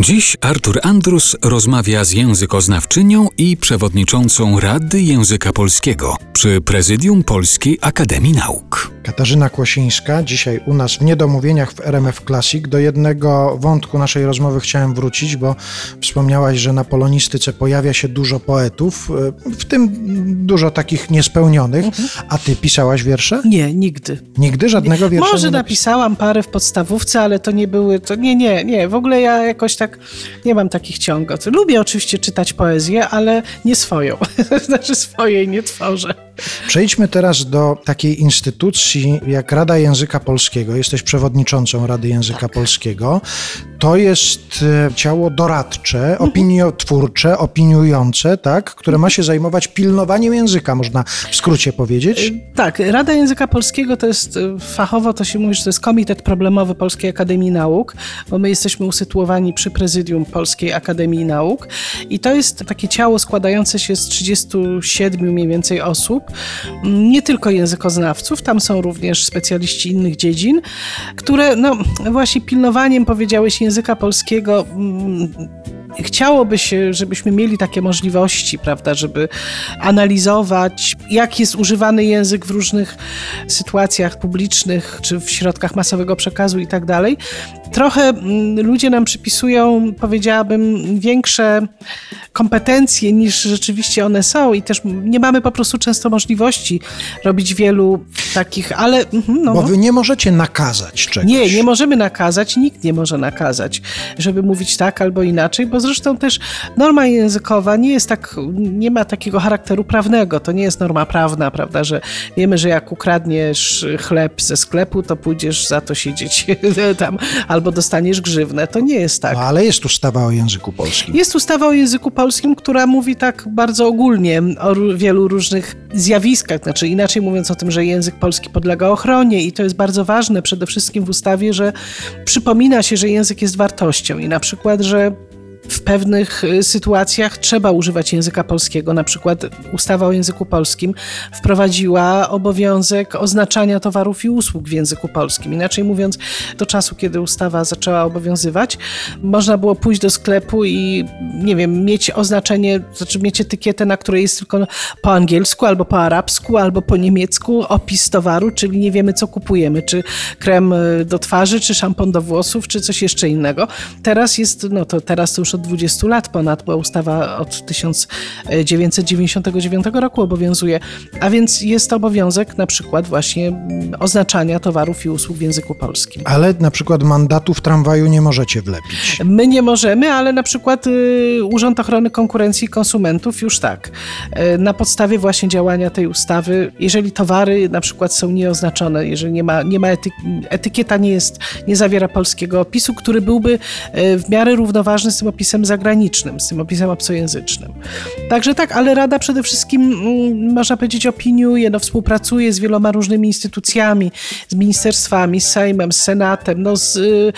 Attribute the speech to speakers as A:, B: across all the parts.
A: Dziś Artur Andrus rozmawia z językoznawczynią i przewodniczącą Rady Języka Polskiego przy Prezydium Polskiej Akademii Nauk.
B: Katarzyna Kłosińska, dzisiaj u nas w Niedomówieniach w RMF Classic. Do jednego wątku naszej rozmowy chciałem wrócić, bo wspomniałaś, że na polonistyce pojawia się dużo poetów, w tym dużo takich niespełnionych. A ty pisałaś wiersze?
C: Nie, nigdy.
B: Nigdy żadnego wiersza
C: Może
B: nie
C: napisałam parę w podstawówce, ale to nie były, to nie, nie, nie. W ogóle ja jakoś tak nie mam takich ciągot. Lubię oczywiście czytać poezję, ale nie swoją. znaczy swojej nie tworzę.
B: Przejdźmy teraz do takiej instytucji jak Rada Języka Polskiego. Jesteś przewodniczącą Rady Języka
C: Tak.
B: Polskiego. To jest e, ciało doradcze, opiniotwórcze, opiniujące, tak, które ma się zajmować pilnowaniem języka, można w skrócie powiedzieć.
C: Tak, Rada Języka Polskiego to jest y, fachowo, to się mówi, że to jest Komitet Problemowy Polskiej Akademii Nauk, bo my jesteśmy usytuowani przy prezydium Polskiej Akademii Nauk i to jest takie ciało składające się z 37 mniej więcej osób, nie tylko językoznawców, tam są również specjaliści innych dziedzin, które no właśnie pilnowaniem, powiedziałeś, języka polskiego mm, Chciałoby się, żebyśmy mieli takie możliwości, prawda, żeby analizować, jak jest używany język w różnych sytuacjach publicznych, czy w środkach masowego przekazu i tak dalej. Trochę mm, ludzie nam przypisują, powiedziałabym, większe kompetencje niż rzeczywiście one są i też nie mamy po prostu często możliwości robić wielu takich, ale... mhm, No,
B: Bo wy nie możecie nakazać czegoś.
C: Nie, nie możemy nakazać, nikt nie może nakazać, żeby mówić tak albo inaczej, bo zresztą też norma językowa nie jest tak, nie ma takiego charakteru prawnego. To nie jest norma prawna, prawda, że wiemy, że jak ukradniesz chleb ze sklepu, to pójdziesz za to siedzieć tam albo dostaniesz grzywnę. To nie jest tak.
B: No, ale jest ustawa o języku polskim.
C: Jest ustawa o języku polskim, która mówi tak bardzo ogólnie o wielu różnych zjawiskach, znaczy inaczej mówiąc o tym, że język polski podlega ochronie i to jest bardzo ważne przede wszystkim w ustawie, że przypomina się, że język jest wartością i na przykład, że w pewnych y, sytuacjach trzeba używać języka polskiego. Na przykład ustawa o języku polskim wprowadziła obowiązek oznaczania towarów i usług w języku polskim. Inaczej mówiąc, do czasu, kiedy ustawa zaczęła obowiązywać, można było pójść do sklepu i nie wiem, mieć oznaczenie, znaczy mieć etykietę, na której jest tylko po angielsku, albo po arabsku, albo po niemiecku opis towaru, czyli nie wiemy, co kupujemy, czy krem y, do twarzy, czy szampon do włosów, czy coś jeszcze innego. Teraz jest, no to teraz to już od 20 lat ponad, bo ustawa od 1999 roku obowiązuje, a więc jest obowiązek na przykład właśnie oznaczania towarów i usług w języku polskim.
B: Ale na przykład mandatu w tramwaju nie możecie wlepić.
C: My nie możemy, ale na przykład y, Urząd Ochrony Konkurencji i Konsumentów już tak. Y, na podstawie właśnie działania tej ustawy, jeżeli towary na przykład są nieoznaczone, jeżeli nie ma, nie ma ety, etykieta nie jest, nie zawiera polskiego opisu, który byłby y, w miarę równoważny z tym opisem zagranicznym, z tym opisem obcojęzycznym. Także tak, ale Rada przede wszystkim, mm, można powiedzieć, opiniuje, no, współpracuje z wieloma różnymi instytucjami, z ministerstwami, z Sejmem, z Senatem, no, z, y,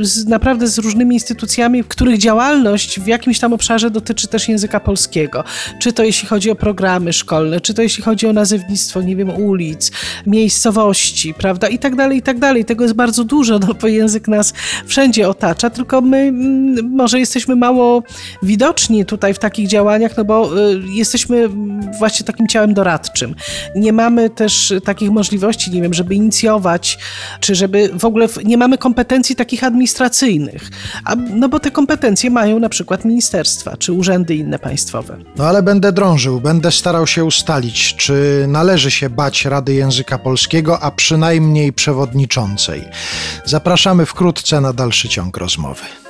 C: z, naprawdę z różnymi instytucjami, których działalność w jakimś tam obszarze dotyczy też języka polskiego. Czy to jeśli chodzi o programy szkolne, czy to jeśli chodzi o nazewnictwo, nie wiem, ulic, miejscowości, prawda, i tak dalej, i tak dalej. Tego jest bardzo dużo, no bo język nas wszędzie otacza, tylko my mm, może jesteśmy mało widoczni tutaj w takich działaniach, no bo y, jesteśmy właśnie takim ciałem doradczym. Nie mamy też takich możliwości, nie wiem, żeby inicjować, czy żeby w ogóle nie mamy kompetencji takich administracyjnych. A, no bo te kompetencje mają na przykład ministerstwa, czy urzędy inne państwowe.
B: No ale będę drążył, będę starał się ustalić, czy należy się bać Rady Języka Polskiego, a przynajmniej przewodniczącej. Zapraszamy wkrótce na dalszy ciąg rozmowy.